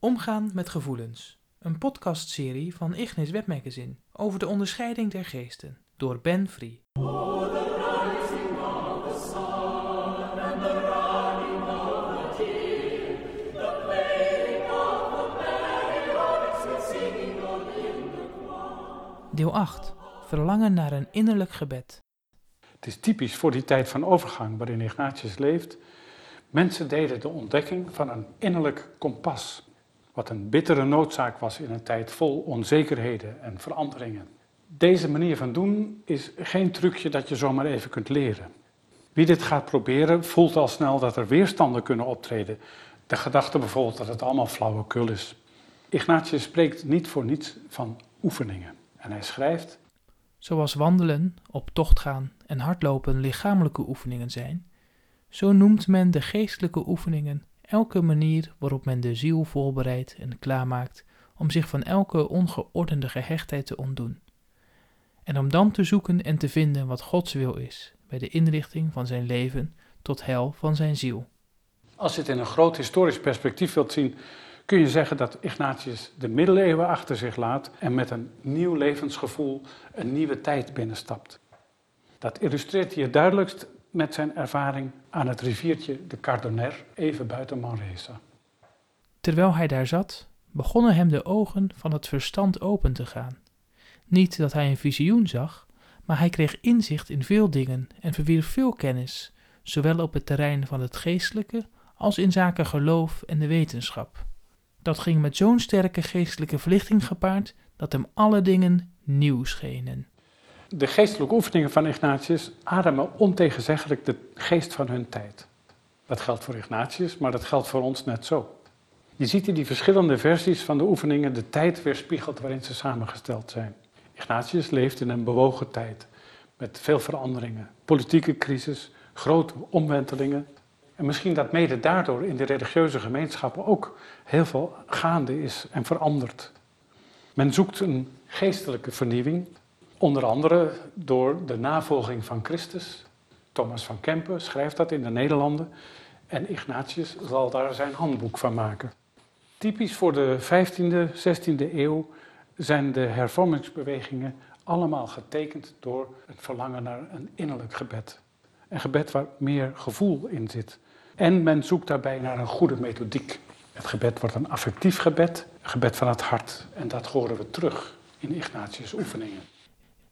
Omgaan met gevoelens. Een podcastserie van Ignis Webmagazine over de onderscheiding der geesten door Ben Free. Deel 8. Verlangen naar een innerlijk gebed. Het is typisch voor die tijd van overgang waarin Ignatius leeft. Mensen deden de ontdekking van een innerlijk kompas, wat een bittere noodzaak was in een tijd vol onzekerheden en veranderingen. Deze manier van doen is geen trucje dat je zomaar even kunt leren. Wie dit gaat proberen, voelt al snel dat er weerstanden kunnen optreden. De gedachte bijvoorbeeld dat het allemaal flauwekul is. Ignatius spreekt niet voor niets van oefeningen. En hij schrijft: Zoals wandelen, op tocht gaan en hardlopen lichamelijke oefeningen zijn, zo noemt men de geestelijke oefeningen elke manier waarop men de ziel voorbereidt en klaarmaakt om zich van elke ongeordende gehechtheid te ontdoen. En om dan te zoeken en te vinden wat Gods wil is bij de inrichting van zijn leven tot heil van zijn ziel. Als je het in een groot historisch perspectief wilt zien, kun je zeggen dat Ignatius de middeleeuwen achter zich laat en met een nieuw levensgevoel een nieuwe tijd binnenstapt. Dat illustreert hij het duidelijkst met zijn ervaring aan het riviertje de Cardonner, even buiten Manresa. Terwijl hij daar zat, begonnen hem de ogen van het verstand open te gaan. Niet dat hij een visioen zag, maar hij kreeg inzicht in veel dingen en verwierf veel kennis, zowel op het terrein van het geestelijke als in zaken geloof en de wetenschap. Dat ging met zo'n sterke geestelijke verlichting gepaard dat hem alle dingen nieuw schenen. De geestelijke oefeningen van Ignatius ademen ontegenzeggelijk de geest van hun tijd. Dat geldt voor Ignatius, maar dat geldt voor ons net zo. Je ziet in die verschillende versies van de oefeningen de tijd weerspiegeld waarin ze samengesteld zijn. Ignatius leeft in een bewogen tijd met veel veranderingen, politieke crisis, grote omwentelingen. En misschien dat mede daardoor in de religieuze gemeenschappen ook heel veel gaande is en verandert. Men zoekt een geestelijke vernieuwing, Onder andere door de navolging van Christus. Thomas van Kempen schrijft dat in de Nederlanden. En Ignatius zal daar zijn handboek van maken. Typisch voor de 15e, 16e eeuw zijn de hervormingsbewegingen allemaal getekend door het verlangen naar een innerlijk gebed. Een gebed waar meer gevoel in zit. En men zoekt daarbij naar een goede methodiek. Het gebed wordt een affectief gebed, een gebed van het hart. En dat horen we terug in Ignatius' oefeningen.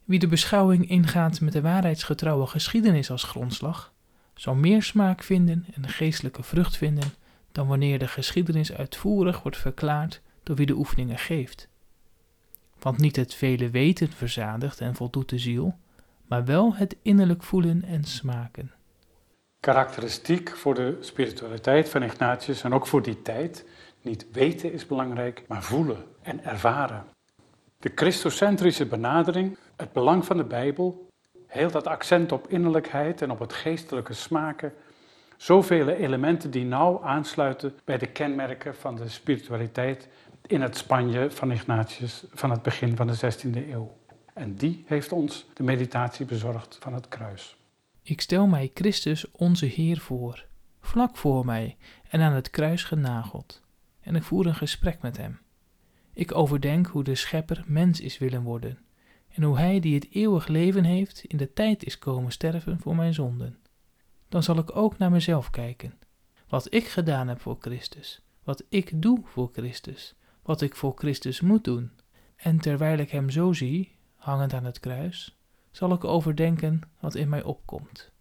Wie de beschouwing ingaat met de waarheidsgetrouwe geschiedenis als grondslag, zal meer smaak vinden en geestelijke vrucht vinden dan wanneer de geschiedenis uitvoerig wordt verklaard door wie de oefeningen geeft. Want niet het vele weten verzadigt en voldoet de ziel, maar wel het innerlijk voelen en smaken. Karakteristiek voor de spiritualiteit van Ignatius en ook voor die tijd, niet weten is belangrijk, maar voelen en ervaren. De christocentrische benadering, het belang van de Bijbel, heel dat accent op innerlijkheid en op het geestelijke smaken, zoveel elementen die nauw aansluiten bij de kenmerken van de spiritualiteit in het Spanje van Ignatius van het begin van de 16e eeuw. En die heeft ons de meditatie bezorgd van het kruis. Ik stel mij Christus onze Heer voor, vlak voor mij en aan het kruis genageld, en ik voer een gesprek met hem. Ik overdenk hoe de schepper mens is willen worden en hoe hij die het eeuwig leven heeft in de tijd is komen sterven voor mijn zonden. Dan zal ik ook naar mezelf kijken, wat ik gedaan heb voor Christus, wat ik doe voor Christus, wat ik voor Christus moet doen. En terwijl ik hem zo zie, hangend aan het kruis, zal ik overdenken wat in mij opkomt.